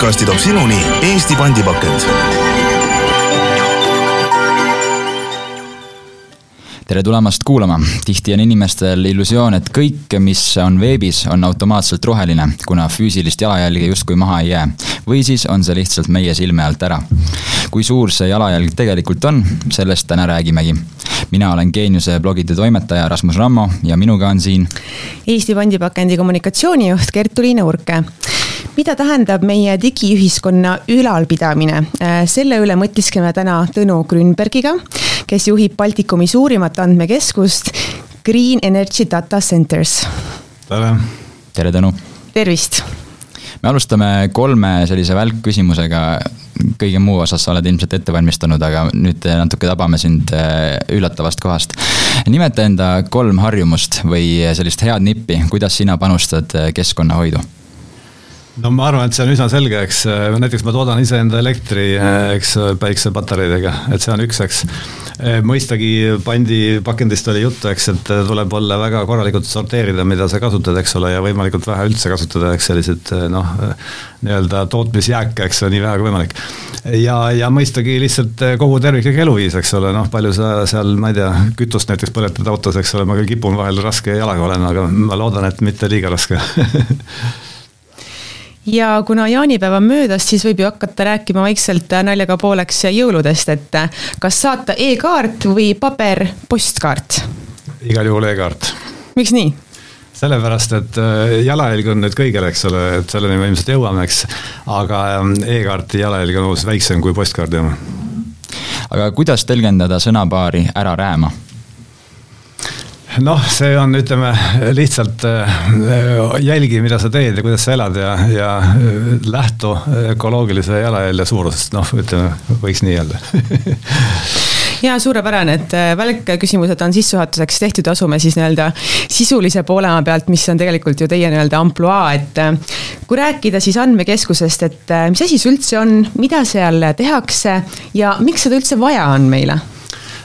podcasti toob sinuni Eesti pandipakend tere tulemast kuulama, tihti on inimestel illusioon, et kõik, mis on veebis, on automaatselt roheline, kuna füüsilist jalajälge justkui maha ei jää. või siis on see lihtsalt meie silme alt ära. kui suur see jalajälg tegelikult on, sellest täna räägimegi. mina olen Geeniuse blogide toimetaja Rasmus Rammo ja minuga on siin Eesti Pandipakendi kommunikatsioonijuht Gert-Uliina Urke mida tähendab meie digiühiskonna ülalpidamine? selle üle mõtiskleme täna Tõnu Grünbergiga kes juhib Baltikumi suurimat andmekeskust Green Energy Data Centers. tere. tere, Tõnu. tervist. me alustame kolme sellise välkküsimusega. kõige muu osas sa oled ilmselt ette valmistanud, aga nüüd natuke tabame sind äh, üllatavast kohast. nimeta enda kolm harjumust või sellist head nippi, kuidas sina panustad äh, keskkonnahoidu no ma arvan, et see on üsna selge, eks näiteks ma toodan iseenda elektri, eks päiksepatareidega, et see on üks, eks. mõistagi pandi, pakendist oli juttu, eks, et tuleb olla väga korralikult sorteerida, mida sa kasutad, eks ole, ja võimalikult vähe üldse kasutada, eks selliseid noh, nii-öelda tootmisjääke, eks nii vähe kui võimalik. ja, ja mõistagi lihtsalt kogu terviklik eluviis, eks ole, noh, palju sa seal, ma ei tea, kütust näiteks põletad autos, eks ole, ma küll kipun vahel raske jalaga olen, aga ma loodan, et mitte liiga raske ja kuna jaanipäev on möödas, siis võib ju hakata rääkima vaikselt naljaga pooleks jõuludest, et kas saata e-kaart või paber-postkaart? igal juhul e-kaart. miks nii? sellepärast, et äh, jalajälg on nüüd kõigil, eks ole, et selleni me ilmselt jõuame, eks. aga ähm, e-kaarti jalajälg on hoopis väiksem kui postkaardi oma. aga kuidas tõlgendada sõnapaari ära rääma? Noh, see on, ütleme lihtsalt äh, jälgi, mida sa teed ja kuidas sa elad ja, ja äh, lähtu ökoloogilise jalajälje suurusest, noh, ütleme, võiks nii öelda. Ja suurepärane, et äh, välkküsimused on sissejuhatuseks tehtud, asume siis nii-öelda sisulise poole pealt, mis on tegelikult ju teie nii-öelda ampluaa, et kui rääkida siis andmekeskusest, et mis asi see üldse on, mida seal tehakse ja miks seda üldse vaja on meile?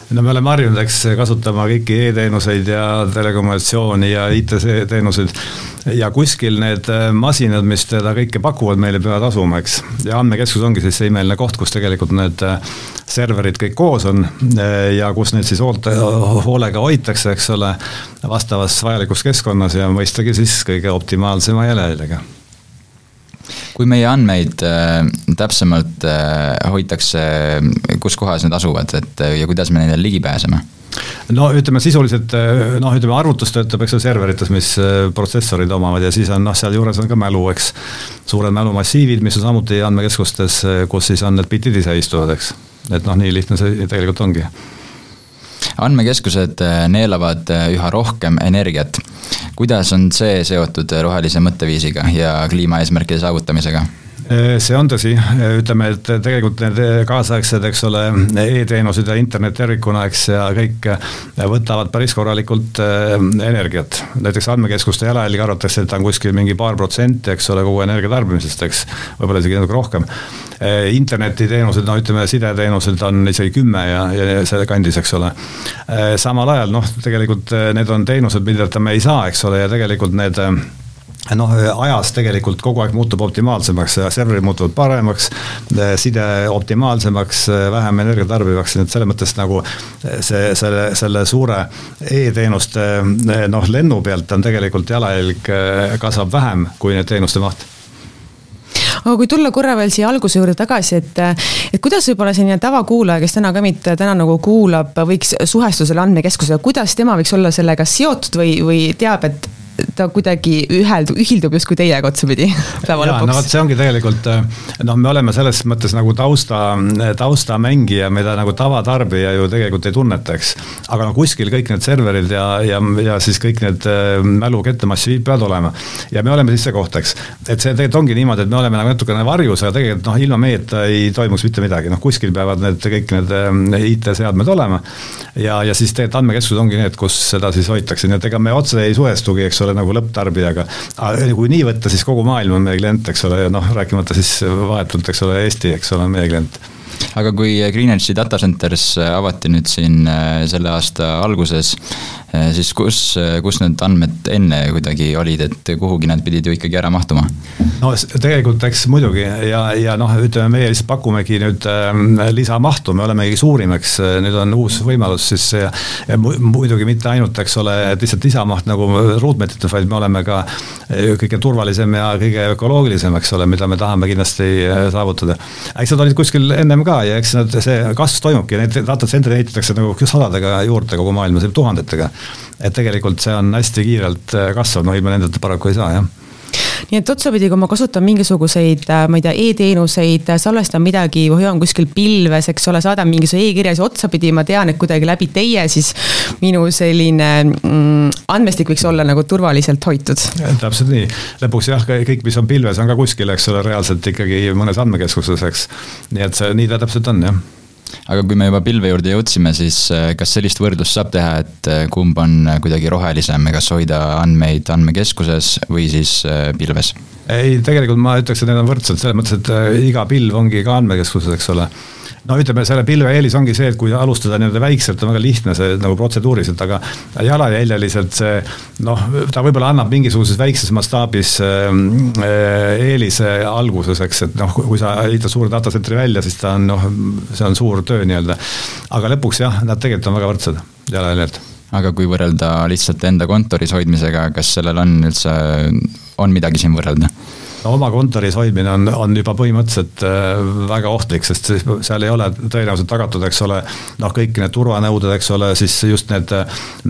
No me oleme harjunud, eks, kasutama kõiki e-teenuseid ja telekommunikatsiooni ja IT-teenuseid. ja kuskil need äh, masinad, mis seda kõike pakuvad, meile peavad asuma, eks. ja andmekeskus ongi siis see imeline koht, kus tegelikult need äh, serverid kõik koos on äh, ja kus neid siis hoolte, hoolega hoitakse, eks ole, vastavas vajalikus keskkonnas ja mõistagi siis kõige optimaalsema jäljega kui meie andmeid äh, täpsemalt äh, hoitakse, kus kohas need asuvad, et äh, ja kuidas me nendele ligi pääseme? no ütleme sisuliselt noh, ütleme arvutus töötab, eks ole, serverites, mis protsessorid omavad ja siis on noh, sealjuures on ka mälu, eks. suured mälumassiivid, mis on samuti andmekeskustes, kus siis on need bitid ise istuvad, eks. et noh, nii lihtne see tegelikult ongi andmekeskused neelavad üha rohkem energiat kuidas on see seotud rohelise mõtteviisiga ja kliimaeesmärkide saavutamisega? See on tõsi, ütleme, et tegelikult need kaasaegsed, eks ole e, e-teenused ja internet tervikuna, eks, ja kõik võtavad päris korralikult äh, energiat. näiteks andmekeskuste jalajälg arvatakse, et ta on kuskil mingi paar protsenti, eks ole, kogu energia tarbimisest, eks, võib-olla isegi natuke rohkem. Äh, internetiteenused, no ütleme, sideteenused on isegi kümme ja, ja selle kandis, eks ole. Äh, samal ajal noh, tegelikult need on teenused, milleta me ei saa, eks ole, ja tegelikult need noh, ajas tegelikult kogu aeg muutub optimaalsemaks, serverid muutuvad paremaks, side optimaalsemaks, vähem energia tarbivaks, nii et selles mõttes nagu see, selle, selle suure e-teenuste noh, lennu pealt on tegelikult jalajälg kasvab vähem kui need teenuste maht. Aga kui tulla korra veel siia alguse juurde tagasi, et, et kuidas võib-olla selline tavakuulaja, kes täna ka meid täna nagu kuulab, võiks suhestuda selle andmekeskusega, kuidas tema võiks olla sellega seotud või, või teab, et ta kuidagi üheldub, ühildub justkui teiega otsapidi päeva lõpuks. no vot, see ongi tegelikult noh, me oleme selles mõttes nagu tausta, taustamängija, mida nagu tavatarbija ju tegelikult ei tunneta, eks. aga no kuskil kõik need serverid ja, ja, ja siis kõik need äh, mälukettemassid peavad olema. ja me oleme siis see koht, eks. et see tegelikult ongi niimoodi, et me oleme nagu natukene varjus, aga tegelikult noh, ilma meieta ei toimuks mitte midagi, noh kuskil peavad need kõik need äh, IT-seadmed olema. ja, ja siis tegelikult andmekeskused ongi need, kus seda siis hoitakse, nii et ega me otse ei suhestugi, eks ole, nagu lõpptarbijaga. kui nii võtta, siis kogu maailm on meie klient, eks ole, ja noh, rääkimata siis vahetult, eks ole, Eesti, eks ole, on meie klient aga kui Greenwichi data centers avati nüüd siin selle aasta alguses, siis kus, kus need andmed enne kuidagi olid, et kuhugi nad pidid ju ikkagi ära mahtuma? no tegelikult eks muidugi ja, ja noh, ütleme meie lihtsalt pakumegi nüüd äh, lisamahtu, me olemegi suurimaks, nüüd on uus võimalus siis ja, ja muidugi mitte ainult, eks ole, et lihtsalt lisamaht nagu ruutmeetrites, vaid me oleme ka kõige turvalisem ja kõige ökoloogilisem, eks ole, mida me tahame kindlasti äh, saavutada. eks nad olid kuskil ennem ka ja eks nad, see kasv toimubki, neid data center'e ehitatakse nagu sadadega juurde kogu maailmas, tuhandetega. Et tegelikult see on hästi kiirelt äh, kasvav, no ilma nendeta paraku ei saa, jah nii et otsapidi, kui ma kasutan mingisuguseid, äh, ma ei tea e, e-teenuseid, salvestan midagi hoian kuskil pilves, eks ole, saadan mingisuguse e-kirja, siis otsapidi ma tean, et kuidagi läbi teie siis minu selline mm, andmestik võiks olla nagu turvaliselt hoitud. täpselt nii, lõpuks jah, kõik, mis on pilves, on ka kuskil, eks ole, reaalselt ikkagi mõnes andmekeskuses, eks. nii et see, nii ta täpselt on, jah aga kui me juba pilve juurde jõudsime, siis äh, kas sellist võrdlust saab teha, et äh, kumb on äh, kuidagi rohelisem, kas hoida andmeid andmekeskuses või siis pilves? ei, tegelikult ma ütleks, et need on võrdsed selles mõttes, et iga pilv ongi ka andmekeskuses, eks ole no ütleme, selle pilve eelis ongi see, et kui alustada nii-öelda väikselt, on väga lihtne see nagu protseduuriliselt, aga jalajäljeliselt see noh, ta võib-olla annab mingisuguses väikses mastaabis ähm, äh, eelise alguses, eks, et noh, kui sa ehitad suure data center'i välja, siis ta on noh, see on suur töö nii-öelda. aga lõpuks jah, nad tegelikult on väga võrdsed jalajäljelt aga kui võrrelda lihtsalt enda kontoris hoidmisega, kas sellel on üldse, on midagi siin võrrelda? No oma kontoris hoidmine on, on juba põhimõtteliselt äh, väga ohtlik, sest seal ei ole tõenäoliselt tagatud, eks ole, noh, kõik need turvanõuded, eks ole, siis just need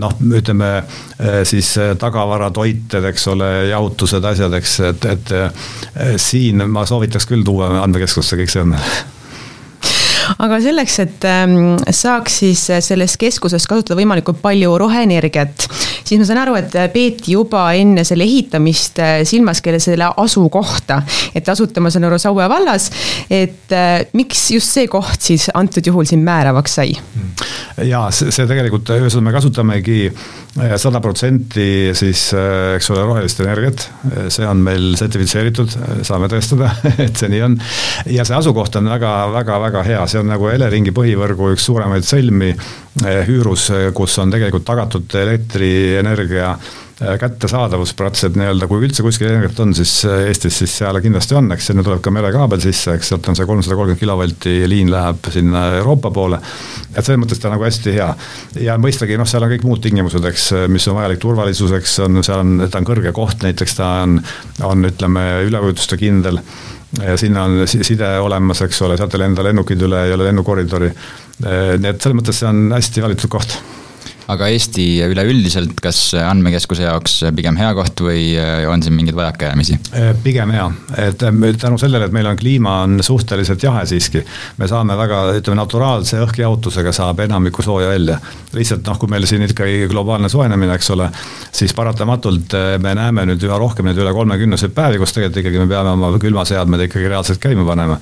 noh, ütleme äh, siis tagavaratoited, eks ole, jahutused, asjad, eks, et, et äh, siin ma soovitaks küll tuua andmekeskusse kõik see andmed aga selleks, et ähm, saaks siis selles keskuses kasutada võimalikult palju roheenergiat, siis ma saan aru, et peeti juba enne selle ehitamist äh, silmas ka selle asukohta. et asute, ma saan aru, Saue vallas, et äh, miks just see koht siis antud juhul siin määravaks sai? ja see, see tegelikult, ühesõnaga me kasutamegi äh, sada protsenti siis, eks ole, rohelist energiat. see on meil sertifitseeritud, saame tõestada, et see nii on. ja see asukoht on väga-väga-väga hea, see on nagu Eleringi põhivõrgu üks suuremaid sõlmi Hüürus, kus on tegelikult tagatud elektrienergia Äh, kättesaadavus praktiliselt nii-öelda, kui üldse kuskil energiat on, siis äh, Eestis siis seal kindlasti on, eks sinna tuleb ka merekaabel sisse, eks sealt on see kolmsada kolmkümmend kilovolti liin läheb sinna Euroopa poole. et selles mõttes ta nagu hästi hea ja mõistagi noh, seal on kõik muud tingimused, eks, mis on vajalik turvalisuseks, on, seal on, ta on kõrge koht, näiteks ta on, on ütleme üleujutuste kindel ja sinna on side olemas, eks ole, sealt ei lenda lennukid üle, ei ole lennukoridori. Äh, nii et selles mõttes see on hästi valitud koht aga Eesti üleüldiselt, kas andmekeskuse jaoks pigem hea koht või äh, on siin mingeid vajakajäämisi? Äh, pigem hea, et äh, tänu sellele, et meil on kliima on suhteliselt jahe siiski, me saame väga, ütleme naturaalse õhkjahutusega saab enamikku sooja välja. lihtsalt noh, kui meil siin ikkagi globaalne soojenemine, eks ole, siis paratamatult me näeme nüüd üha rohkem neid üle kolmekümneseid päevi, kus tegelikult ikkagi me peame oma külmaseadmed ikkagi reaalselt käima panema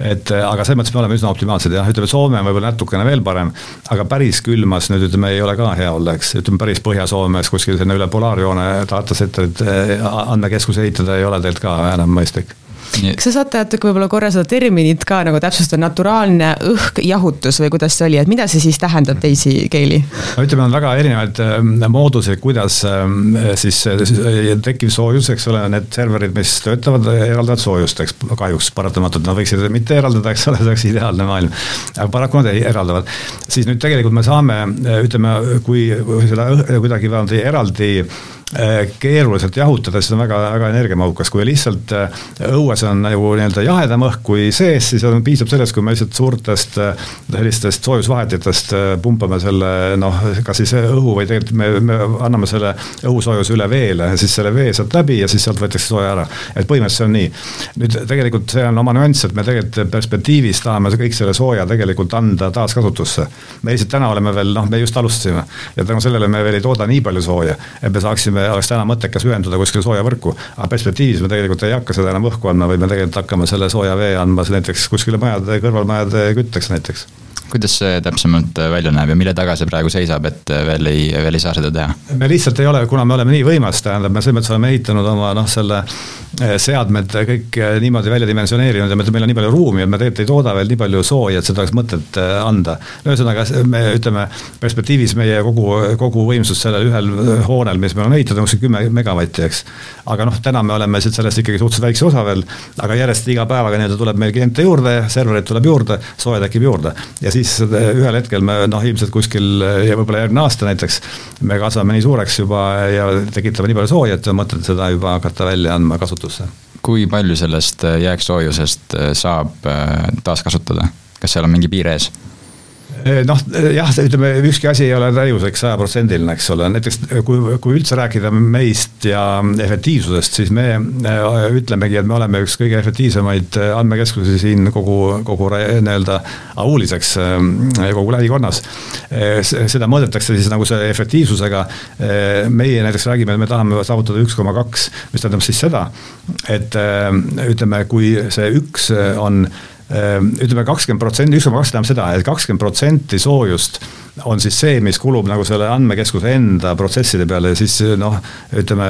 et aga selles mõttes me oleme üsna optimaalsed jah, ütleme Soome on võib-olla natukene veel parem, aga päris külmas nüüd ütleme ei ole ka hea olla, eks, ütleme päris Põhja-Soomes kuskil sinna üle polaarjoone datacenter'it eh, andmekeskuse ehitada ei ole tegelikult ka enam mõistlik kas sa saad natuke võib-olla korra seda terminit ka nagu täpsustada, naturaalne õhkjahutus või kuidas see oli, et mida see siis tähendab teisi keeli? no ütleme, on väga erinevaid ähm, mooduseid, kuidas ähm, siis tekkiv soojus, eks ole, need serverid, mis töötavad, eraldavad soojust, eks kahjuks paratamatult nad võiksid mitte eraldada, eks ole, see oleks ideaalne maailm. aga paraku nad ei eraldavad. siis nüüd tegelikult me saame, ütleme, kui seda kuidagi eraldi Äh, keeruliselt jahutada, siis on väga, väga energiamahukas, kui lihtsalt äh, õues on nagu nii-öelda jahedam õhk kui sees, siis on, piisab sellest, kui me lihtsalt suurtest äh, sellistest soojusvahetitest pumpame selle noh, kas siis õhu või tegelikult me, me anname selle õhusoojuse üle veele, siis selle vee sealt läbi ja siis sealt võetakse sooja ära. et põhimõtteliselt see on nii. nüüd tegelikult see on oma nüanss, et me tegelikult perspektiivis tahame kõik selle sooja tegelikult anda taaskasutusse. me lihtsalt täna oleme veel noh, me just alustasime ja tänu sellele me veel ei tooda nii palju sooja, et me saaksime me oleks täna mõttekas ühenduda kuskile sooja võrku. aga perspektiivis me tegelikult ei hakka seda enam õhku andma, me tegelikult hakkame selle sooja vee andma näiteks kuskile majade, kõrvalmajade kütteks näiteks kuidas see täpsemalt äh, välja näeb ja mille taga see praegu seisab, et äh, veel ei, veel ei saa seda teha? me lihtsalt ei ole, kuna me oleme nii võimas, tähendab, me selles mõttes oleme ehitanud oma noh, selle seadmed kõik niimoodi välja dimensioneerinud ja meil on nii palju ruumi, et me tegelikult ei tooda veel nii palju sooja, et seda oleks mõtet anda. ühesõnaga, me ütleme perspektiivis meie kogu, kogu võimsus sellel ühel hoonel, mis meil on ehitatud, on kuskil kümme megavatti, eks. aga noh, täna me oleme sellest ikkagi suhteliselt väikse osa veel, aga järjest iga päevaga nii-öelda tuleb meil kliente juurde, servereid tuleb juurde, sooja tekib juurde. ja siis ühel hetkel me noh, ilmselt kuskil ja võib-olla järgmine aasta näiteks, me kasvame nii suureks juba ja tekitame nii palju sooja, et on mõtet seda juba hakata välja andma kasutusse. kui palju sellest jääksoojusest saab taaskasutada, kas seal on mingi piir ees? Eh, noh, eh, jah, ütleme ükski asi ei ole täiuseks sajaprotsendiline, eks ole, näiteks kui, kui üldse rääkida meist ja efektiivsusest, siis me eh, ütlemegi, et me oleme üks kõige efektiivsemaid andmekeskusi siin kogu, kogu nii-öelda auuliseks kogu lähikonnas. seda mõõdetakse siis nagu see efektiivsusega. meie näiteks räägime, et me tahame saavutada üks koma kaks, mis tähendab siis seda, et ütleme, kui see üks on ütleme kakskümmend protsenti, üks koma kaks tähendab seda et, et kakskümmend protsenti soojust on siis see, mis kulub nagu selle andmekeskuse enda protsesside peale ja siis noh, ütleme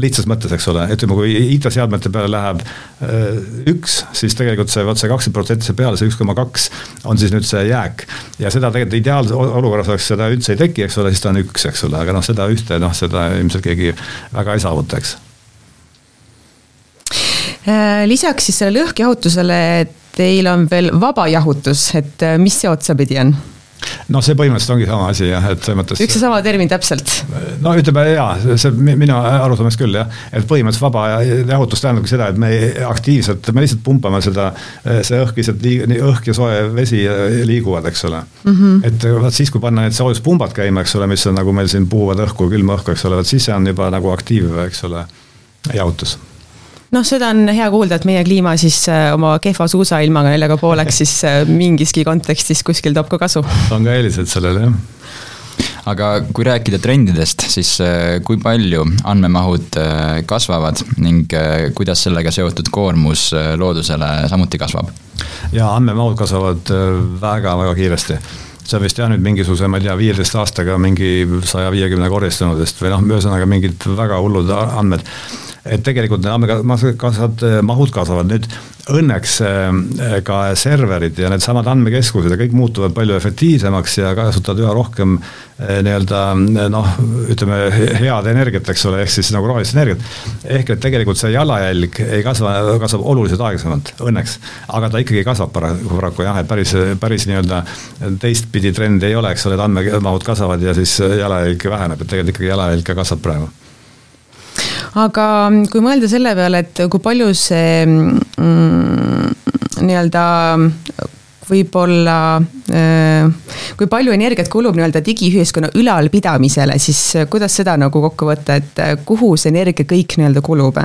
lihtsas mõttes, eks ole, ütleme, kui IT-seadmete peale läheb ehm, üks, siis tegelikult see, vot see kakskümmend protsenti seal peale, see üks koma kaks on siis nüüd see jääk. ja seda tegelikult ideaalses olukorras oleks seda üldse ei teki, eks ole, siis ta on üks, eks ole, aga noh, seda ühte, noh, seda ilmselt keegi väga ei saavuta, eks ehm, lisaks siis sellele lõhkjahutusele, et teil on veel vabajahutus, et äh, mis see otsapidi on? noh, see põhimõtteliselt ongi sama asi jah, et selles mõttes. üks ja sama termin täpselt. no ütleme jaa, see minu arusaamist küll jah, et põhimõtteliselt vaba jahutus tähendabki seda, et me aktiivselt, me lihtsalt pumpame seda, see õhk lihtsalt liig-, õhk ja soe vesi liiguvad, eks ole mm. -hmm. et vot siis, kui panna need soojuspumbad käima, eks ole, mis on nagu meil siin puhuvad õhku, külma õhku, eks ole, vot siis see on juba nagu aktiiv, eks ole, jahutus noh, seda on hea kuulda, et meie kliima siis äh, oma kehva suusailmaga neljaga pooleks siis äh, mingiski kontekstis kuskil toob ka kasu. on ka eelised sellele, jah aga kui rääkida trendidest, siis äh, kui palju andmemahud kasvavad ning kuidas sellega seotud koormus loodusele samuti kasvab? jaa, andmemahud kasvavad väga-väga kiiresti see on vist jah nüüd mingisuguse, ma ei tea, viieteist aastaga mingi saja viiekümne kordistunud, sest või noh, ühesõnaga mingid väga hullud andmed et tegelikult andmekasvad, mahud kasvavad, nüüd õnneks äh, ka serverid ja needsamad andmekeskused ja kõik muutuvad palju efektiivsemaks ja kasutavad üha rohkem äh, nii-öelda noh, ütleme head energiat, eks ole, ehk siis nagu rohelist energiat. ehk et tegelikult see jalajälg ei kasva, kasvab oluliselt aeglasemalt, õnneks. aga ta ikkagi kasvab paraku, paraku jah, et päris, päris nii-öelda teistpidi trendi ei ole, eks ole, et andmemahud kasvavad ja siis jalajälg väheneb, et tegelikult ikkagi jalajälg ka kasvab praegu aga kui mõelda selle peale, et kui palju see mm, nii-öelda võib-olla äh, kui palju energiat kulub nii-öelda digiühiskonna ülalpidamisele, siis kuidas seda nagu kokku võtta, et kuhu see energia kõik nii-öelda kulub?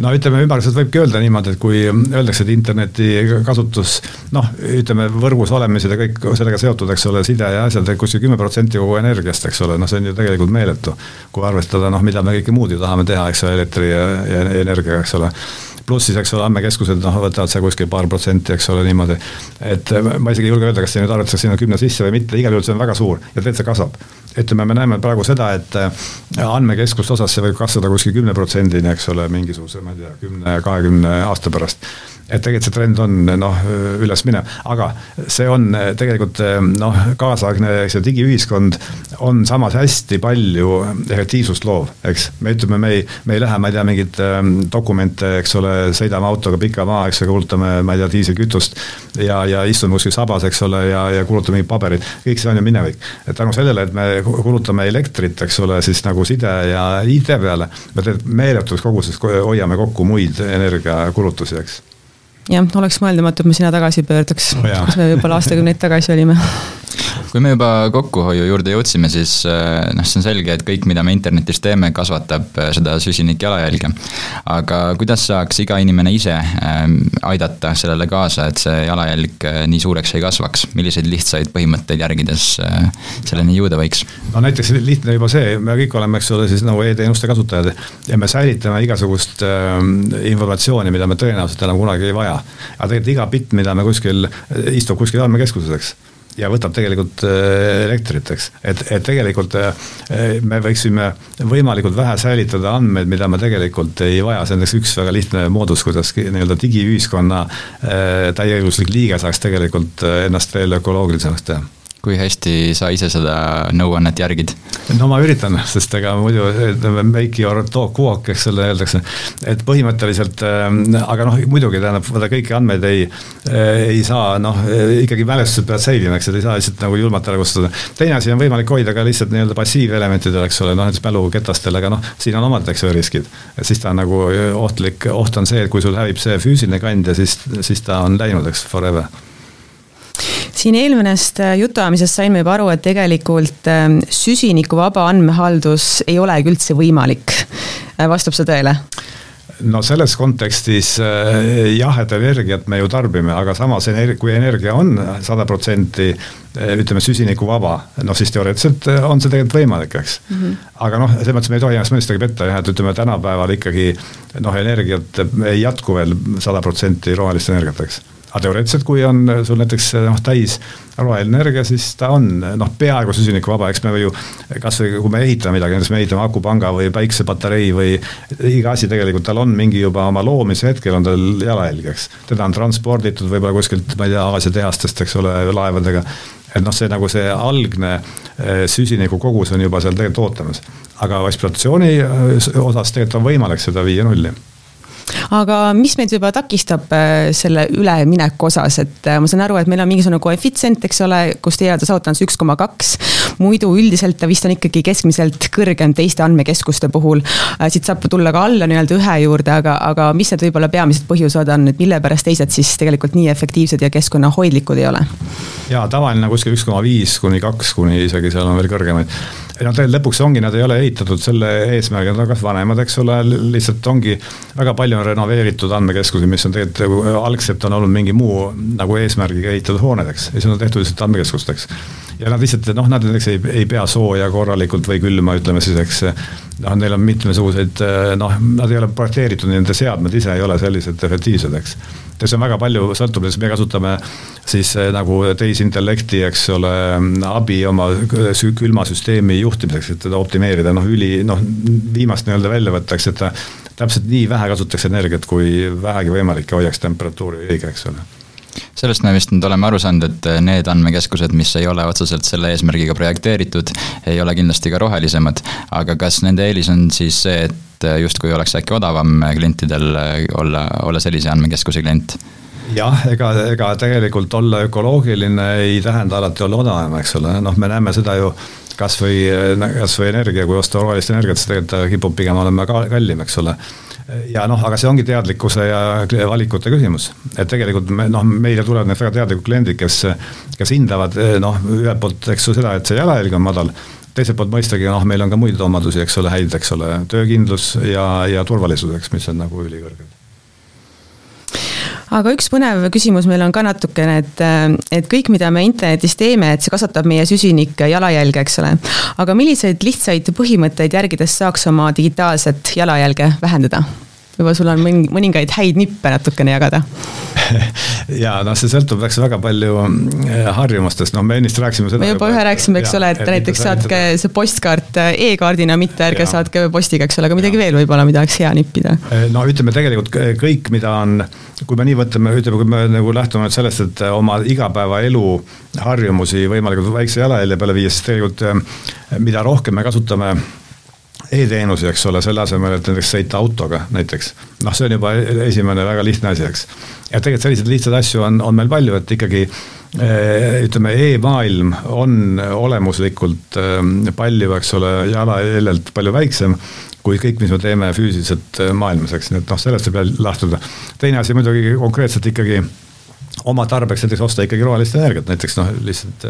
No ütleme, ümmarguselt võibki öelda niimoodi, et kui öeldakse, et interneti kasutus noh, ütleme võrgus olemised ja kõik sellega seotud, eks ole, side ja asjad, kuskil kümme protsenti kogu energiast, eks ole, noh, see on ju tegelikult meeletu. kui arvestada, noh, mida me kõike muud ju tahame teha, eks ole, elektri ja, ja energiaga, eks ole pluss siis, eks ole, andmekeskused noh, võtavad seal kuskil paar protsenti, eks ole, niimoodi. et ma isegi ei julge öelda, kas see nüüd arvestatakse sinna kümne sisse või mitte, igal juhul see on väga suur ja tegelikult see kasvab. ütleme, me näeme praegu seda, et äh, andmekeskuste osas see võib kasvada kuskil kümne protsendini, eks ole, mingisuguse, ma ei tea, kümne, kahekümne aasta pärast et tegelikult see trend on noh, üles minev, aga see on tegelikult noh, kaasaegne see digiühiskond on samas hästi palju efektiivsust loov, eks. me ütleme, me ei, me ei lähe, ma ei tea, mingeid ähm, dokumente, eks ole, sõidame autoga pika maa, eks ole, kulutame, ma ei tea, diiselkütust ja, ja istume kuskil sabas, eks ole, ja, ja kulutame mingit paberit, kõik see on ju minevik. et tänu sellele, et me kulutame elektrit, eks ole, siis nagu side ja IT peale, me tegelikult meeletus koguses hoiame kokku muid energiakulutusi, eks jah, oleks mõeldamatu, et me sinna tagasi pöörduks. Oh,, kus me võib-olla aastakümneid tagasi olime kui me juba kokkuhoiu juurde jõudsime, siis äh, noh, see on selge, et kõik, mida me internetis teeme, kasvatab äh, seda süsinikjalajälge. aga kuidas saaks iga inimene ise ähm, aidata sellele kaasa, et see jalajälg nii suureks ei kasvaks, milliseid lihtsaid põhimõtteid järgides selleni jõuda võiks? no näiteks lihtne juba see, me kõik oleme, eks ole, siis nagu e-teenuste kasutajad ja me säilitame igasugust äh, informatsiooni, mida me tõenäoliselt enam kunagi ei vaja. aga tegelikult iga bitt, mida me kuskil, istub kuskil andmekeskuses, eks ja võtab tegelikult äh, elektrit, eks. et, et tegelikult äh, me võiksime võimalikult vähe säilitada andmeid, mida me tegelikult ei vaja, see on näiteks üks väga lihtne moodus, kuidas nii-öelda digiühiskonna äh, täieõiguslik liige saaks tegelikult ennast veel ökoloogilisemaks teha kui hästi sa ise seda nõuannet järgid? no ma üritan, sest ega muidu ütleme make your talk walk, eks ole, öeldakse. et põhimõtteliselt äh,, aga noh, muidugi tähendab, vaata kõiki andmeid ei äh,, ei saa noh, ikkagi mälestused peavad säilima, eks, et ei saa lihtsalt nagu julmalt ära kustutada. teine asi on võimalik hoida ka lihtsalt nii-öelda passiivelementidel, eks ole, noh näiteks mäluketastel, aga noh, siin on omad, eks ju, riskid. et siis ta on nagu ohtlik, oht on see, et kui sul hävib see füüsiline kandja, siis, siis ta on läinud, eks, forever siin eelmisest äh, jutuajamisest saime juba aru, et tegelikult ähm, süsinikuvaba andmehaldus ei olegi üldse võimalik. Äh, vastab see tõele? no selles kontekstis äh, jah, et energiat me ju tarbime, aga samas energia, kui energia on sada protsenti ütleme süsinikuvaba, noh siis teoreetiliselt on see tegelikult võimalik, eks mm. -hmm. aga noh, selles mõttes me ei tohi ennast mõistagi petta jah, et ütleme tänapäeval ikkagi noh, energiat ei jätku veel sada protsenti rohelist energiat, eks aga teoreetiliselt, kui on sul näiteks noh, täis roheline energia, siis ta on noh, peaaegu süsinikuvaba, eks me ju kasvõi kui me ehitame midagi, näiteks me ehitame akupanga või päiksepatarei või iga asi tegelikult, tal on mingi juba oma loomise hetkel on tal jalajälg, eks. teda on transporditud võib-olla kuskilt, ma ei tea, Aasia tehastest, eks ole, laevadega. et noh, see nagu see algne eh, süsiniku kogus on juba seal tegelikult ootamas. aga ekspluatatsiooni eh, osas tegelikult on võimalik seda viia nulli aga mis meid võib-olla takistab äh, selle ülemineku osas, et äh, ma saan aru, et meil on mingisugune koefitsient, eks ole, kus teie olete saavutanud üks koma kaks. Muidu üldiselt ta vist on ikkagi keskmiselt kõrgem teiste andmekeskuste puhul. Äh, siit saab tulla ka alla nii-öelda ühe juurde, aga, aga mis need võib-olla peamised põhjused on, et mille pärast teised siis tegelikult nii efektiivsed ja keskkonnahoidlikud ei ole? ja tavaline kuskil üks koma viis kuni kaks, kuni isegi seal on veel kõrgemaid noh, tegelikult lõpuks ongi, nad ei ole ehitatud selle eesmärgiga, nad on kas vanemad, eks ole, lihtsalt ongi, väga palju on renoveeritud andmekeskusi, mis on tegelikult nagu algselt on olnud mingi muu nagu eesmärgiga ehitatud hooned, eks, ja siis on tehtud lihtsalt andmekeskusteks. Ja nad lihtsalt noh, nad näiteks ei, ei pea sooja korralikult või külma, ütleme siis, eks. noh, neil on mitmesuguseid noh, nad ei ole projekteeritud, nende seadmed ise ei ole sellised efektiivsed, eks ja see on väga palju, sõltub, sest me kasutame siis eh, nagu tehisintellekti, eks ole, abi oma külmasüsteemi juhtimiseks, et teda optimeerida, noh üli, noh viimast nii-öelda välja võtta, eks, et ta täpselt nii vähe kasutaks energiat, kui vähegi võimalik ja hoiaks temperatuuri õige, eks ole sellest me vist nüüd oleme aru saanud, et need andmekeskused, mis ei ole otseselt selle eesmärgiga projekteeritud, ei ole kindlasti ka rohelisemad. aga kas nende eelis on siis see, et äh, justkui oleks äkki odavam klientidel äh, olla, olla sellise andmekeskuse klient jah, ega, ega tegelikult olla ökoloogiline ei tähenda alati olla odavam, eks ole, noh, me näeme seda ju kasvõi, kasvõi energia, kui osta rohelist energiat, siis tegelikult ta kipub pigem olema kallim, eks ole. Ja noh, aga see ongi teadlikkuse ja valikute küsimus, et tegelikult me noh, meile tulevad need väga teadlikud kliendid, kes, kes hindavad noh, ühelt poolt, eks ju seda, et see jalajälg on madal. Teiselt poolt mõistagi noh, meil on ka muid omadusi, eks ole, häid, eks ole, töökindlus ja, ja turvalisus, eks, mis on nagu ülikõrged aga üks põnev küsimus meil on ka natukene, et, et kõik, mida me internetis teeme, et see kasvatab meie süsinik jalajälge, eks ole. aga milliseid lihtsaid põhimõtteid järgides saaks oma digitaalset jalajälge vähendada? Võib-olla sul on mõningaid häid nippe natukene jagada ja noh, see sõltub, eks väga palju eh, harjumustest, no me ennist rääkisime seda. me juba ühe rääkisime, eks ole, et näiteks saatke see postkaart eh, e-kaardina, mitte ärge ja. saatke postiga, eks ole, aga midagi ja. veel võib-olla, mida oleks hea nippida. Eh, no ütleme tegelikult kõik, mida on, kui me nii võtame, ütleme, kui me nagu lähtume nüüd sellest, et oma igapäevaelu harjumusi võimalikult väikse jalajälje peale viia, siis tegelikult mida rohkem me kasutame e-teenusi, eks ole, selle asemel, et näiteks sõita autoga näiteks. noh, see on juba esimene väga lihtne asi, eks. ja tegelikult selliseid lihtsaid asju on, on meil palju, et ikkagi eh, ütleme e, e-maailm on olemuslikult eh, palju, eks ole, jalajäljelt palju väiksem kui kõik, mis me teeme füüsiliselt eh, maailmas, eks, nii et noh, sellest ei pea lähtuda. teine asi muidugi konkreetselt ikkagi oma tarbeks näiteks osta ikkagi rohelist energiat, näiteks noh, lihtsalt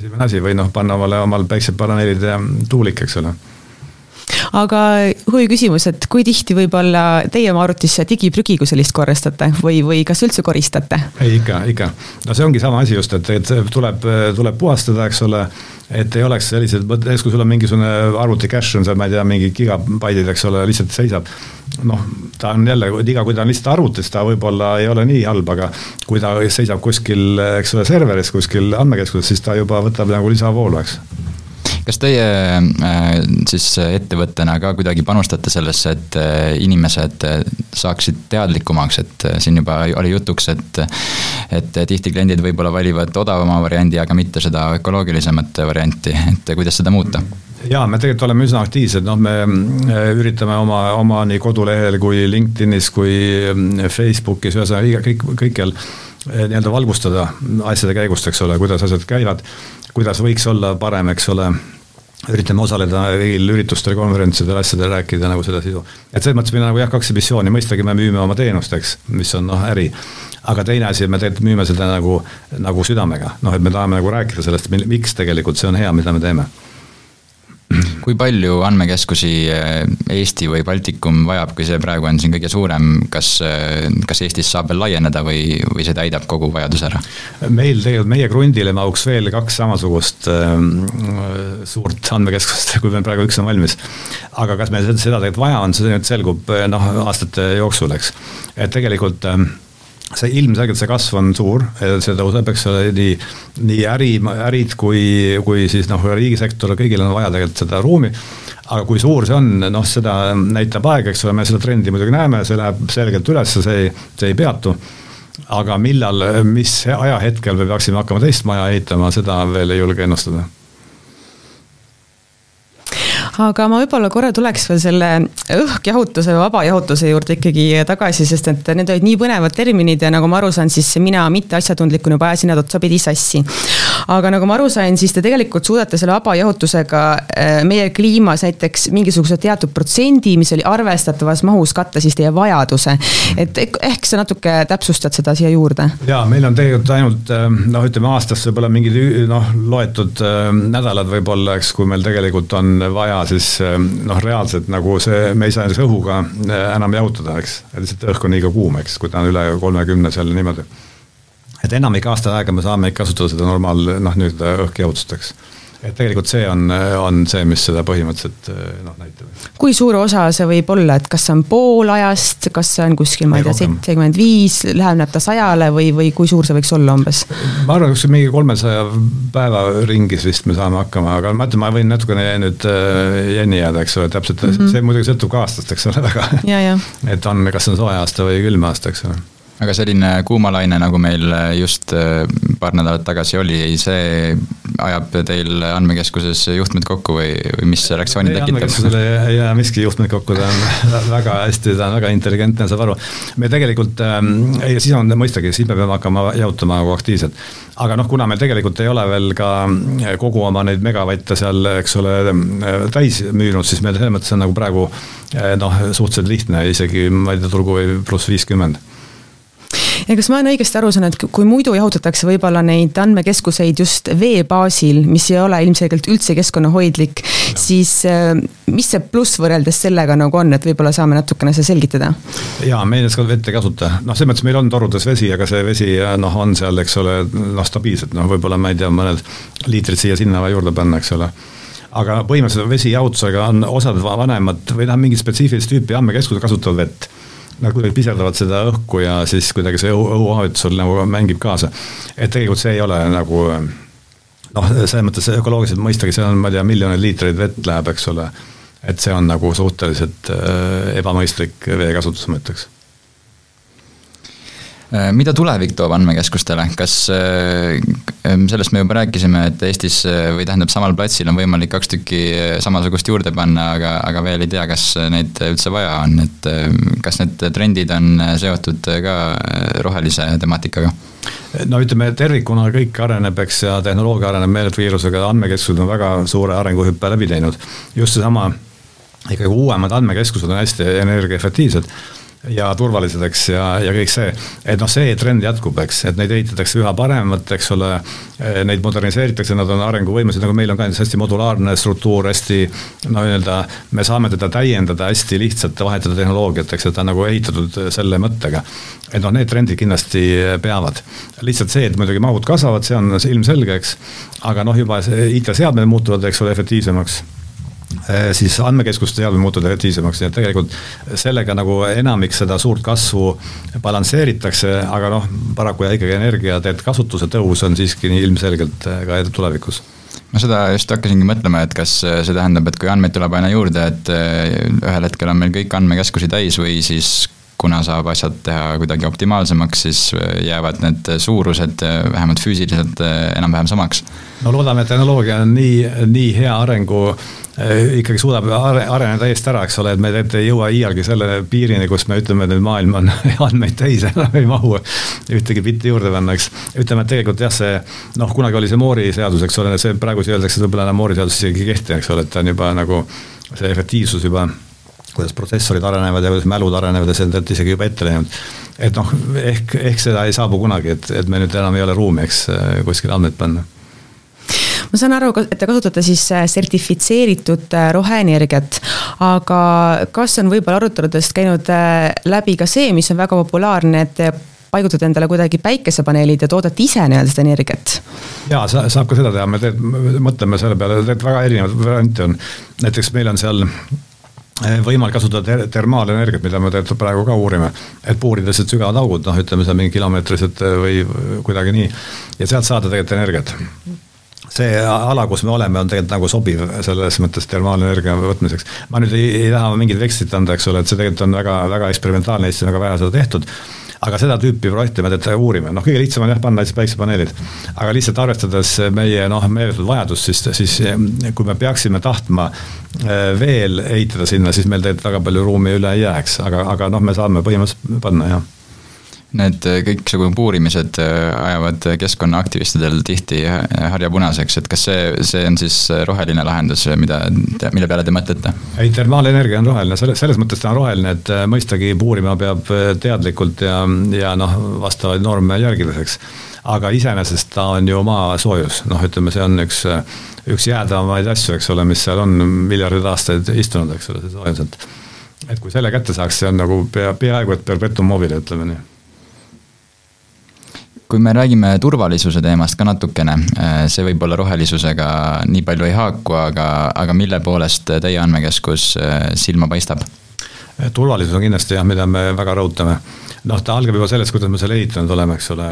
esimene asi või noh, panna omale omal päiksepaneelid ja tuulik, eks ole aga huviküsimus, et kui tihti võib-olla teie oma arvutisse digiprügi kui sellist korrastate või, või kas üldse koristate? ei ikka, ikka, no see ongi sama asi just, et, et tuleb, tuleb puhastada, eks ole et ei oleks sellised, näiteks kui sul on mingisugune arvuti cache on seal, ma ei tea, mingi gigabaidid, eks ole, lihtsalt seisab. noh, ta on jälle, iga, kui ta on lihtsalt arvutis, ta võib-olla ei ole nii halb, aga kui ta seisab kuskil, eks ole, serveris kuskil andmekeskuses, siis ta juba võtab nagu lisavoolu, eks kas teie äh, siis ettevõttena ka kuidagi panustate sellesse, et äh, inimesed äh, saaksid teadlikumaks, et siin juba oli jutuks, et et tihti kliendid võib-olla valivad odavama variandi, aga mitte seda ökoloogilisemat varianti, et kuidas seda muuta? jaa, me tegelikult oleme üsna aktiivsed, noh, me üritame oma, oma nii kodulehel kui LinkedInis kui Facebookis, ühesõnaga kõik, kõikjal nii-öelda valgustada asjade käigust, eks ole, kuidas asjad käivad, kuidas võiks olla parem, eks ole üritame osaleda kõigil üritustel, konverentsidel, asjadel, rääkida nagu seda sisu. et selles mõttes meil on nagu jah, kaks missiooni, mõistagi me müüme oma teenust, eks, mis on noh, äri. aga teine asi, me tegelikult müüme seda nagu, nagu südamega, noh, et me tahame nagu rääkida sellest, miks tegelikult see on hea, mida me teeme kui palju andmekeskusi eh, Eesti või Baltikum vajab, kui see praegu on siin kõige suurem, kas, eh, kas Eestis saab veel laieneda või, või see täidab kogu vajaduse ära? meil tegelikult, meie krundile mahuks veel kaks samasugust äh, suurt andmekeskust, kui meil praegu üks on valmis. aga kas meil seda, tegelikult vaja on, see nüüd selgub noh, aastate jooksul, eks. et tegelikult äh, see ilmselgelt see kasv on suur, see tõuseb, eks ole, nii, nii äri, ärid kui, kui siis noh, riigisektor, kõigil on vaja tegelikult seda ruumi. aga kui suur see on, noh, seda näitab aeg, eks ole, me seda trendi muidugi näeme, see läheb selgelt üles, see ei, see ei peatu. aga millal, mis ajahetkel me peaksime hakkama teist maja ehitama, seda veel ei julge ennustada aga ma võib-olla korra tuleks veel selle õhkjahutuse või vabajahutuse juurde ikkagi tagasi, sest et need olid nii põnevad terminid ja nagu ma aru saan, siis mina mitteasjatundlikuna juba ajasin nad otsapidi sassi. Aga nagu ma aru sain, siis te tegelikult suudate selle vabajahutusega äh, meie kliimas näiteks mingisuguse teatud protsendi, mis oli arvestatavas mahus, katta siis teie vajaduse. et ehk sa natuke täpsustad seda siia juurde? jaa, meil on tegelikult ainult äh, noh, ütleme aastas võib-olla mingid noh, loetud äh, nädalad võib-olla, eks, kui meil tegelikult on vaja siis noh, reaalselt nagu see, me ei saa õhuga enam jahutada, eks, lihtsalt õhk on liiga kuum, eks, kui ta on üle kolmekümne seal niimoodi. Et enamik aasta aega me saame kasutada seda normaal noh, nii-öelda õhkjahutust, eks et tegelikult see on, on see, mis seda põhimõtteliselt noh, näitab. kui suur osa see võib olla, et kas see on pool ajast, kas see on kuskil, ma ei tea, seitsekümmend viis, läheneb ta sajale või, või kui suur see võiks olla umbes? ma arvan, kuskil mingi kolmesaja päeva ringis vist me saame hakkama, aga ma ütlen, ma võin natukene nüüd äh, jänni jääda, eks ole, täpselt mm, -hmm. see muidugi sõltub ka aastast, eks ole, väga. et on, kas on soe aasta või külm aasta, eks ole aga selline kuumalaine, nagu meil just äh, paar nädalat tagasi oli, see ajab teil andmekeskuses juhtmed kokku või, või mis reaktsiooni tekitab? andmekeskusel ei, ei jää miski juhtmed kokku, ta on väga hästi, ta on väga intelligentne, saab aru. me tegelikult ähm,, ei siis on mõistagi, siis me peame hakkama jahutama nagu aktiivselt. aga noh, kuna meil tegelikult ei ole veel ka kogu oma neid megavatte seal, eks ole, täis müünud, siis meil selles mõttes on nagu praegu äh, noh, suhteliselt lihtne, isegi ma ei tea, turgu või pluss viiskümmend ja kas ma olen õigesti aru saanud, et kui muidu jahutatakse võib-olla neid andmekeskuseid just vee baasil, mis ei ole ilmselgelt üldse keskkonnahoidlik, siis äh, mis see pluss võrreldes sellega nagu on, et võib-olla saame natukene seda selgitada? jaa, me ka vett ei kasuta, noh, selles mõttes meil on torudes vesi, aga see vesi noh, on seal, eks ole, noh, stabiilselt, noh, võib-olla ma ei tea, mõned liitrid siia-sinna vaja juurde panna, eks ole. Aga põhimõtteliselt vesijahutusega on osad vanemad või noh, mingit spetsiifilist tüüpi andmekeskused kasutavad vett nad kuidagi piserdavad seda õhku ja siis kuidagi see õhu, õhuahutus sul nagu mängib kaasa. et tegelikult see ei ole nagu noh, selles mõttes ökoloogiliselt mõistagi, seal on, ma ei tea, miljoneid liitreid vett läheb, eks ole. et see on nagu suhteliselt äh, ebamõistlik veekasutus, ma ütleks mida tulevik toob andmekeskustele, kas, äh, sellest me juba rääkisime, et Eestis äh, või tähendab, samal platsil on võimalik kaks tükki samasugust juurde panna, aga, aga veel ei tea, kas neid üldse vaja on, et kas need trendid on seotud ka rohelise temaatikaga? no ütleme, tervikuna kõik areneb, eks, ja tehnoloogia areneb meeletu kiirusega, andmekeskused on väga suure arenguhüppe läbi teinud. just seesama, ikkagi uuemad andmekeskused on hästi energiaefektiivsed ja turvalised, eks, ja, ja kõik see. et noh, see trend jätkub, eks, et neid ehitatakse üha paremat, eks ole, neid moderniseeritakse, nad on arenguvõimelised, nagu meil on ka hästi modulaarne struktuur, hästi no nii-öelda me saame teda täiendada hästi lihtsalt, vahetada tehnoloogiat, eks, et ta on nagu ehitatud selle mõttega. et noh, need trendid kindlasti peavad. lihtsalt see, et muidugi mahud kasvavad, see on ilmselge, eks, aga noh, juba IT-seadmed muutuvad, eks ole, efektiivsemaks siis andmekeskuste seadmed muutuvad efektiivsemaks, nii et tegelikult sellega nagu enamik seda suurt kasvu balansseeritakse, aga noh, paraku jah, ikkagi energiateed kasutuse tõus on siiski ilmselgelt äh, ka tulevikus. Ma seda just hakkasingi mõtlema, et kas äh, see tähendab, et kui andmeid tuleb aina juurde, et ühel hetkel on meil kõik andmekeskusi täis või siis kuna saab asjad teha kuidagi optimaalsemaks, siis jäävad need suurused vähemalt füüsiliselt enam-vähem samaks. no loodame, et tehnoloogia on nii, nii hea arengu Äh, ikkagi suudab areneda eest ära, eks ole, et me ei jõua iialgi selle piirini, kus me ütleme, et maailm on andmeid täis, enam ei mahu ühtegi bitti juurde panna, eks. ütleme, et tegelikult jah, see noh, kunagi oli see Moori seadus, eks ole, see praegu öeldakse, et võib-olla enam Moori seadus isegi ei kehti, eks ole, et ta on juba nagu see efektiivsus juba kuidas protsessorid arenevad ja kuidas mälud arenevad ja see on isegi juba ette läinud. et noh, ehk, ehk seda ei saabu kunagi, et, et me nüüd enam ei ole ruumi, eks, kuskile andmeid panna ma saan aru, et te kasutate siis äh, sertifitseeritud äh, roheenergiat, aga kas on võib-olla aruteludest käinud äh, läbi ka see, mis on väga populaarne, et te paigutate endale kuidagi päikesepaneelid ja toodate ise nii-öelda seda energiat? jaa, saab ka seda teha, me teed, mõtleme selle peale, et väga erinevaid variante on. näiteks meil on seal võimalik kasutada termaalenergiat, mida me tegelikult praegu ka uurime. et puurida lihtsalt sügavad augud, noh, ütleme seal mingi kilomeetrised või kuidagi nii. ja sealt saada tegelikult energiat see ala, kus me oleme, on tegelikult nagu sobiv selles mõttes termaalenergia võtmiseks. ma nüüd ei, ei taha mingit vekslit anda, eks ole, et see tegelikult on väga, väga eksperimentaalne, Eestis on väga vähe seda tehtud aga seda tüüpi projekte me tegelikult uurime, noh kõige lihtsam on jah panna lihtsalt päiksepaneelid. aga lihtsalt arvestades meie noh, meeletut vajadust, siis, siis kui me peaksime tahtma eh, veel ehitada sinna, siis meil tegelikult väga palju ruumi üle ei jääks, aga, aga noh, me saame põhimõtteliselt panna jah Need äh, kõiksugu puurimised äh, ajavad keskkonnaaktivistidel tihti harja punaseks, et kas see, see on siis roheline lahendus, mida, mille peale te mõtlete? ei, termaalenergia on roheline, selles, selles mõttes ta on roheline, et mõistagi puurima peab teadlikult ja, ja noh, vastavaid norme järgides, eks. aga iseenesest ta on ju maasoojus, noh, ütleme, see on üks, üks jäädavamaid asju, eks ole, mis seal on miljardeid aastaid istunud, eks ole, see soojus, et et kui selle kätte saaks, see on nagu pea, peaaegu et perpetuum mobile, ütleme nii kui me räägime turvalisuse teemast ka natukene, äh, see võib-olla rohelisusega nii palju ei haaku, aga, aga mille poolest teie andmekeskus äh, silma paistab? turvalisus on kindlasti jah, mida me väga rõhutame. noh, ta algab juba sellest, kuidas me selle ehitanud oleme, eks ole,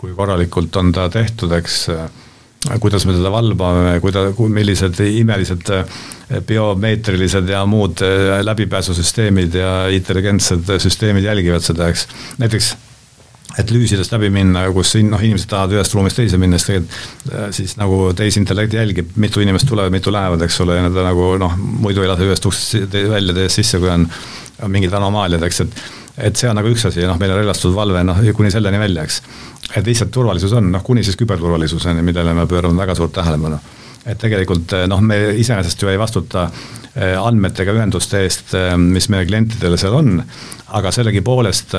kui korralikult on ta tehtud, eks kuidas me teda valvame, kuida-, millised imelised biomeetrilised ja muud läbipääsusüsteemid ja intelligentsed süsteemid jälgivad seda, eks. näiteks et lüüsidest läbi minna, kus noh, inimesed tahavad ühest ruumist teise minna, siis tegelikult äh, siis nagu tehisintellekt jälgib, mitu inimest tulevad, mitu lähevad, eks ole, ja nad nagu noh, muidu ei lase ühest uksest välja, teisest sisse, kui on, on mingid anomaaliad, eks, et et see on nagu üks asi, noh, meil on relvastatud valve, noh, kuni selleni välja, eks. et lihtsalt turvalisus on, noh, kuni siis küberturvalisuseni, millele me pöörame väga suurt tähelepanu. et tegelikult noh, me iseenesest ju ei vastuta äh, andmetega ühenduste eest, äh, mis meie klientidel seal on, aga sellegipoolest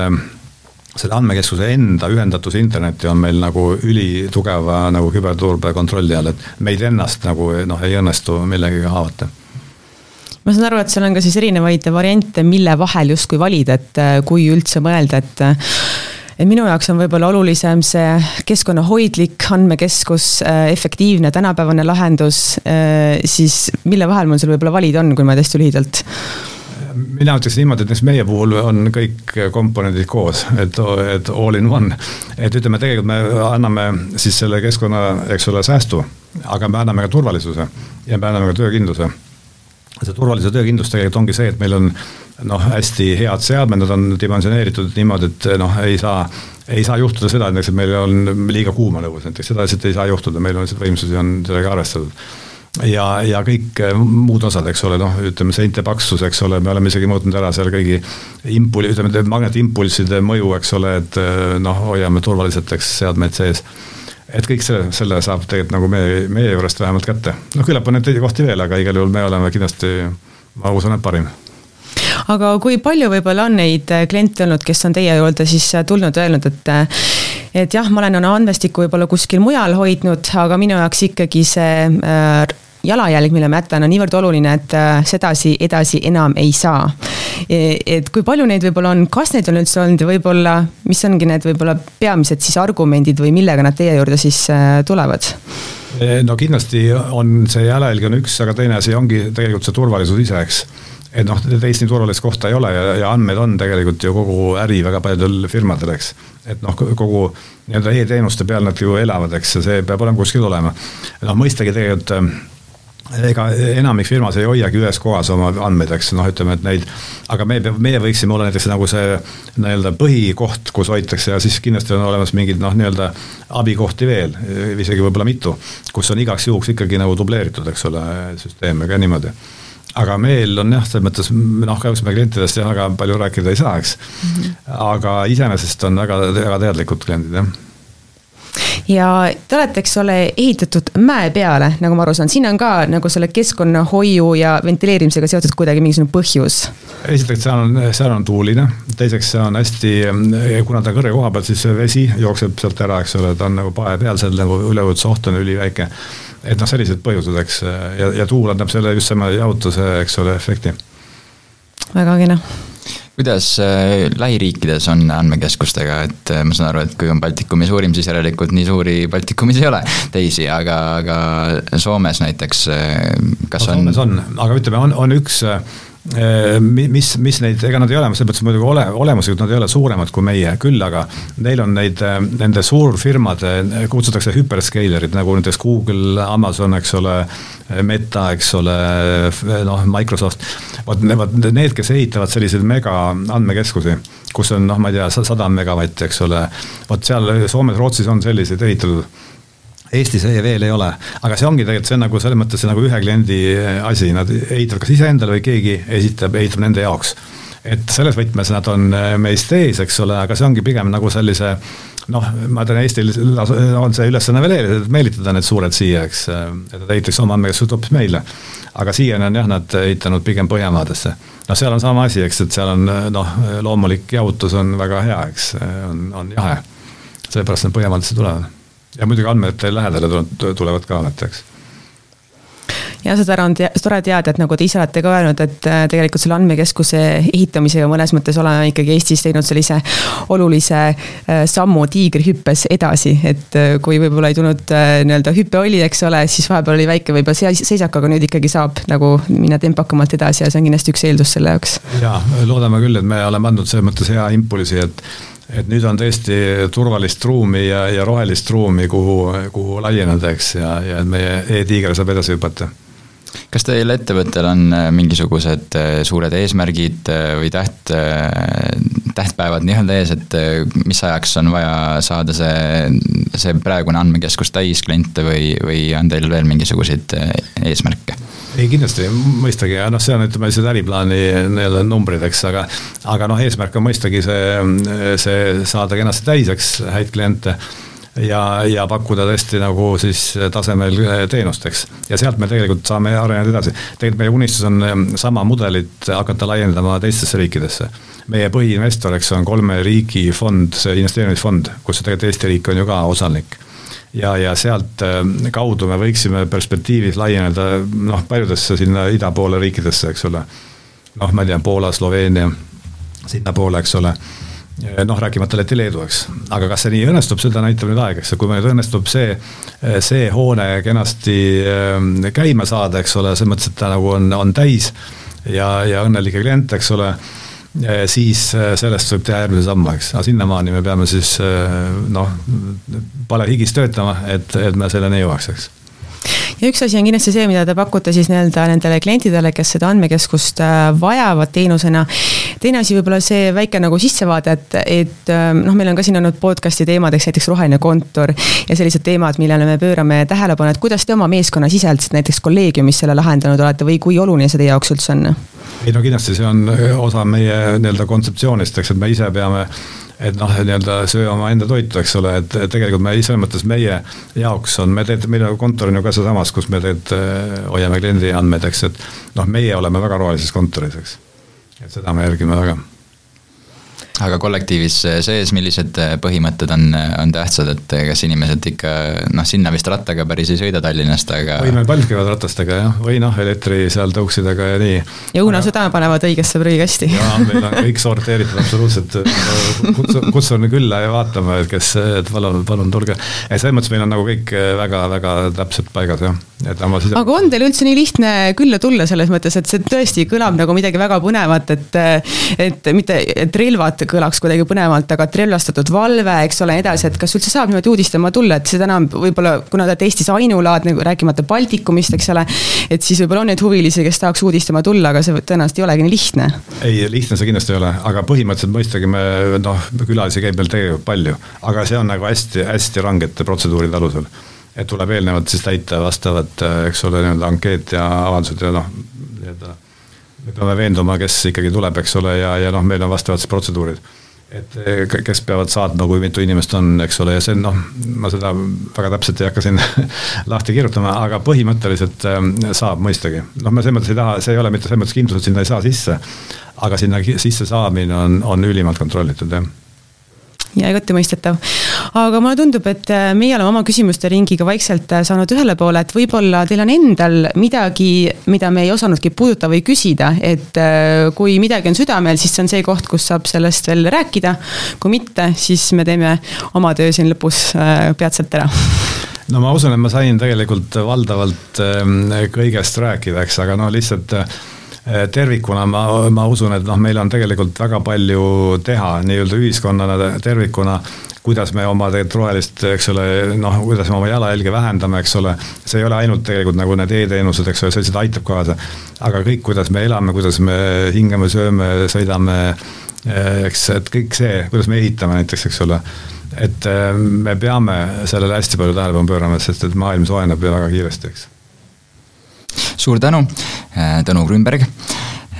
selle andmekeskuse enda ühendatus internetti on meil nagu ülitugeva nagu küberturbe kontrolli all, et meid ennast nagu noh, ei õnnestu millegagi haavata. Ma saan aru, et seal on ka siis erinevaid variante, mille vahel justkui valida, et äh, kui üldse mõelda, et et minu jaoks on võib-olla olulisem see keskkonnahoidlik andmekeskus, äh, efektiivne tänapäevane lahendus, äh, siis mille vahel mul seal võib-olla valida on, kui ma hästi lühidalt mina ütleks niimoodi, et näiteks meie puhul on kõik komponendid koos, et, et all in one. et ütleme, tegelikult me anname siis selle keskkonna, eks ole, säästu, aga me anname ka turvalisuse ja me anname ka töökindluse. see turvalisuse töökindlus tegelikult ongi see, et meil on noh, hästi head seadmed, nad on dimensioneeritud niimoodi, et noh, ei saa, ei saa juhtuda seda, et näiteks, et meil on liiga kuuma õues näiteks, seda lihtsalt ei saa juhtuda, meil on lihtsalt võimsusi on sellega arvestatud ja, ja kõik äh, muud osad, eks ole, noh, ütleme seinte paksus, eks ole, me oleme isegi mõõtnud ära seal kõigi impul-, ütleme magnetiimpulsside mõju, eks ole, et äh, noh, hoiame turvaliselt, eks, seadmeid sees. et kõik selle, selle saab tegelikult nagu meie, meie juurest vähemalt kätte. noh, küllap on neid teisi kohti veel, aga igal juhul me oleme kindlasti, ma usun, et parim aga kui palju võib-olla on neid kliente olnud, kes on teie juurde siis tulnud, öelnud, et et jah, ma olen oma andmestikku võib-olla kuskil mujal hoidnud, aga minu jaoks ikkagi see äh, jalajälg, mille ma jätan, on niivõrd oluline, et äh, sedasi edasi enam ei saa. E, et kui palju neid võib-olla on, kas neid on üldse olnud ja võib-olla, mis ongi need võib-olla peamised siis argumendid või millega nad teie juurde siis äh, tulevad? E, no kindlasti on see jalajälg on üks, aga teine asi ongi tegelikult see turvalisus ise, eks et noh, teist nii turvalist kohta ei ole ja, ja andmeid on tegelikult ju kogu äri väga paljudel firmadel, eks. et noh, kogu nii-öelda e-teenuste peal nad ju elavad, eks, ja see peab olema kuskil olema. noh, mõistagi tegelikult ega enamik firmas ei hoiagi ühes kohas oma andmeid, eks noh, ütleme, et neid, aga me, meie võiksime olla näiteks nagu see nii-öelda põhikoht, kus hoitakse ja siis kindlasti on olemas mingeid noh, nii-öelda abikohti veel, isegi võib-olla mitu, kus on igaks juhuks ikkagi nagu dubleeritud, eks ole, süsteem, aga niimoodi aga meil on jah, selles mõttes noh, kahjuks me klientidest jah, väga palju rääkida ei saa, eks mm. -hmm. aga iseenesest on väga, väga teadlikud kliendid, jah ja te olete, eks ole, ehitatud mäe peale, nagu ma aru saan, siin on ka nagu selle keskkonnahoiu ja ventileerimisega seotud kuidagi mingisugune põhjus? esiteks, seal on, seal on tuuline, teiseks see on hästi, kuna ta on kõrge koha peal, siis vesi jookseb sealt ära, eks ole, ta on nagu pae peal, seal nagu üleujutusoht on üliväike. Et noh, sellised põhjused, eks, ja, ja tuul annab selle just selle jahutuse, eks ole, efekti. väga kena kuidas äh, lähiriikides on andmekeskustega, et äh, ma saan aru, et kui on Baltikumi suurim, siis järelikult nii suuri Baltikumis ei ole teisi, aga, aga Soomes näiteks, äh, kas no, on? Soomes on, aga ütleme, on, on üks mis, mis neid, ega nad ei ole, selles mõttes muidugi ole, olemuslikult nad ei ole suuremad kui meie, küll aga neil on neid, nende suurfirmade, kutsutakse hüperscalerid nagu näiteks Google, Amazon, eks ole, Meta, eks ole, noh, Microsoft. vot need, need, kes ehitavad selliseid mega andmekeskusi, kus on noh, ma ei tea, sada megavatti, eks ole. vot seal Soomes, Rootsis on selliseid ehitatud Eestis ei, veel ei ole, aga see ongi tegelikult, see on nagu selles mõttes nagu ühe kliendi asi, nad ehitavad kas iseendale või keegi esitab, ehitab nende jaoks. et selles võtmes nad on meist ees, eks ole, aga see ongi pigem nagu sellise noh, ma tean, Eestil on see ülesanne veel ees, et meelitada need suured siia, eks, et nad ehitaks oma andmekeskused hoopis meile. aga siiani on jah, nad ehitanud pigem Põhjamaadesse. noh, seal on sama asi, eks, et seal on noh, loomulik jahutus on väga hea, eks, on, on jahe. seepärast nad Põhjamaadesse tulevad. Ja muidugi andmete lähedale tulevad ka alati, eks ja seda on te tore teada, et nagu te ise olete ka öelnud, et äh, tegelikult selle andmekeskuse ehitamisega mõnes mõttes oleme ikkagi Eestis teinud sellise olulise äh, sammu tiigrihüppes edasi, et äh, kui võib-olla ei tulnud nii-öelda hüpe oli, eks ole, siis vahepeal oli väike võib-olla seisak, aga nüüd ikkagi saab nagu minna tempokamalt edasi ja see on kindlasti üks eeldus selle jaoks. ja loodame küll, et me oleme andnud selles mõttes hea impulsi, et et nüüd on tõesti turvalist ruumi ja, ja rohelist ruumi, kuhu, kuhu laieneda, eks, ja, ja meie e-tiiger saab edasi hüpata. Kas teil ettevõttel on äh, mingisugused äh, suured eesmärgid äh, või täht, tähtpäevad nii-öelda ees, et mis ajaks on vaja saada see, see praegune andmekeskus täis kliente või, või on teil veel mingisuguseid eesmärke? ei kindlasti, mõistagi, ja noh, see on, ütleme, see äriplaani nii-öelda numbrid, eks, aga aga noh, eesmärk on mõistagi see, see saada kenasti täis, eks, häid kliente ja, ja pakkuda tõesti nagu siis tasemel eh, teenust, eks. ja sealt me tegelikult saame areneda edasi. tegelikult meie unistus on eh, sama mudelit hakata laiendama teistesse riikidesse. meie põhiinvestor, eks, on kolme riigi fond, see investeerimisfond, kus tegelikult Eesti riik on ju ka osanik ja, ja sealt eh, kaudu me võiksime perspektiivis laieneda noh, paljudesse sinna ida poole riikidesse, eks ole. noh, ma ei tea, Poola, Sloveenia, sinnapoole, eks ole noh, rääkimata Läti-Leedu, eks. aga kas see nii õnnestub, seda näitab nüüd aeg, eks, kui meil õnnestub see, see hoone kenasti ähm, käima saada, eks ole, selles mõttes, et ta nagu on, on täis ja, ja õnnelikke kliente, eks ole siis sellest võib teha järgmise sammu, eks, aga sinnamaani me peame siis noh, palehigis töötama, et, et me selleni jõuaks, eks ja üks asi on kindlasti see, mida te pakute siis nii-öelda nendele klientidele, kes seda andmekeskust äh, vajavad teenusena. teine asi võib-olla see väike nagu sissevaade, et, et äh, noh, meil on ka siin olnud podcast'i teemadeks näiteks roheline kontor ja sellised teemad, millele me pöörame tähelepanu, et kuidas te oma meeskonnasiseselt näiteks kolleegiumis selle lahendanud olete või kui oluline see teie jaoks üldse on? ei no kindlasti see on osa meie nii-öelda kontseptsioonist, eks, et me ise peame et noh, nii-öelda söö omaenda toitu, eks ole, et tegelikult me selles mõttes meie jaoks on, me teed, meil kontor on ju ka sealsamas, kus me teed, hoiame kliendi andmeid, eks, et noh, meie oleme väga rohelises kontoris, eks. Et seda me järgime väga aga kollektiivis sees, millised põhimõtted on, on tähtsad, et kas inimesed ikka noh, sinna vist rattaga päris ei sõida Tallinnast, aga. või meil paljud käivad ratastega jah, või noh, elektri seal tõuksidega ja nii. ja õunasüdame panevad õigesse prügikasti. jaa, meil on kõik sorteeritud absoluutselt, kutsun, kutsun külla ja vaatama, et kes, et palun, palun tulge. selles mõttes meil on nagu kõik väga-väga täpselt paigas jah, et oma side. aga on teil üldse nii lihtne külla tulla selles mõttes, et see tõesti kõlab nagu midagi väga põnevat, et, et mitte, et relvad kõlaks kuidagi põnevalt, aga relvastatud valve, eks ole, nii edasi, et kas üldse saab niimoodi uudistama tulla, et seda enam võib-olla, kuna te olete Eestis ainulaadne, rääkimata Baltikumist, eks ole, et siis võib-olla on neid huvilisi, kes tahaks uudistama tulla, aga see tõenäoliselt ei olegi nii lihtne. ei, lihtne see kindlasti ei ole, aga põhimõtteliselt mõistagi me noh, külalisi käib meil tegelikult palju, aga see on nagu hästi-hästi rangete protseduuride alusel et tuleb eelnevalt siis täita vastavad, eks ole, nii-öelda ankeet ja avaldused ja noh, nii-öelda me peame veenduma, kes ikkagi tuleb, eks ole, ja, ja noh, meil on vastavad siis protseduurid. et eh, kes peavad saatma, kui mitu inimest on, eks ole, ja see noh, ma seda väga täpselt ei hakka siin lahti kirjutama, aga põhimõtteliselt ähm, saab mõistagi. noh, me selles mõttes ei taha, see ei ole mitte selles mõttes kindlus, et sinna ei saa sisse, aga sinna sisse saamine on, on ülimalt kontrollitud, jah ja igati mõistetav. aga mulle tundub, et äh, meie oleme oma küsimuste ringiga vaikselt äh, saanud ühele poole, et võib-olla teil on endal midagi, mida me ei osanudki puudutada või küsida, et äh, kui midagi on südamel, siis see on see koht, kus saab sellest veel rääkida. kui mitte, siis me teeme oma töö siin lõpus peatselt ära no ma usun, et ma sain tegelikult valdavalt ähm, kõigest rääkida, eks, aga no lihtsalt tervikuna ma, ma usun, et noh, meil on tegelikult väga palju teha nii-öelda ühiskonnana tervikuna, kuidas me oma tegelikult rohelist, eks ole, noh, kuidas me oma jalajälge vähendame, eks ole, see ei ole ainult tegelikult nagu need e-teenused, eks ole, lihtsalt aitab kaasa, aga kõik, kuidas me elame, kuidas me hingame, sööme, sõidame, eh, eks, et kõik see, kuidas me ehitame näiteks, eks ole. Et eh, me peame sellele hästi palju tähelepanu pöörama, sest et maailm soojeneb ju väga kiiresti, eks suur tänu, äh, Tõnu Grünberg,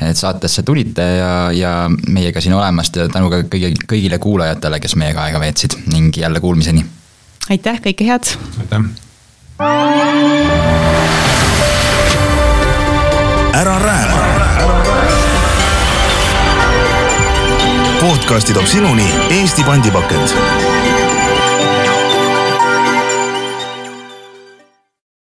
et saatesse tulite ja, ja meiega siin olemast ja tänu ka kõigi, kõigile kuulajatele, kes meiega aega veetsid ning jälle kuulmiseni. aitäh, kõike head! aitäh! ära rääma. podcasti toob sinuni Eesti pandipakend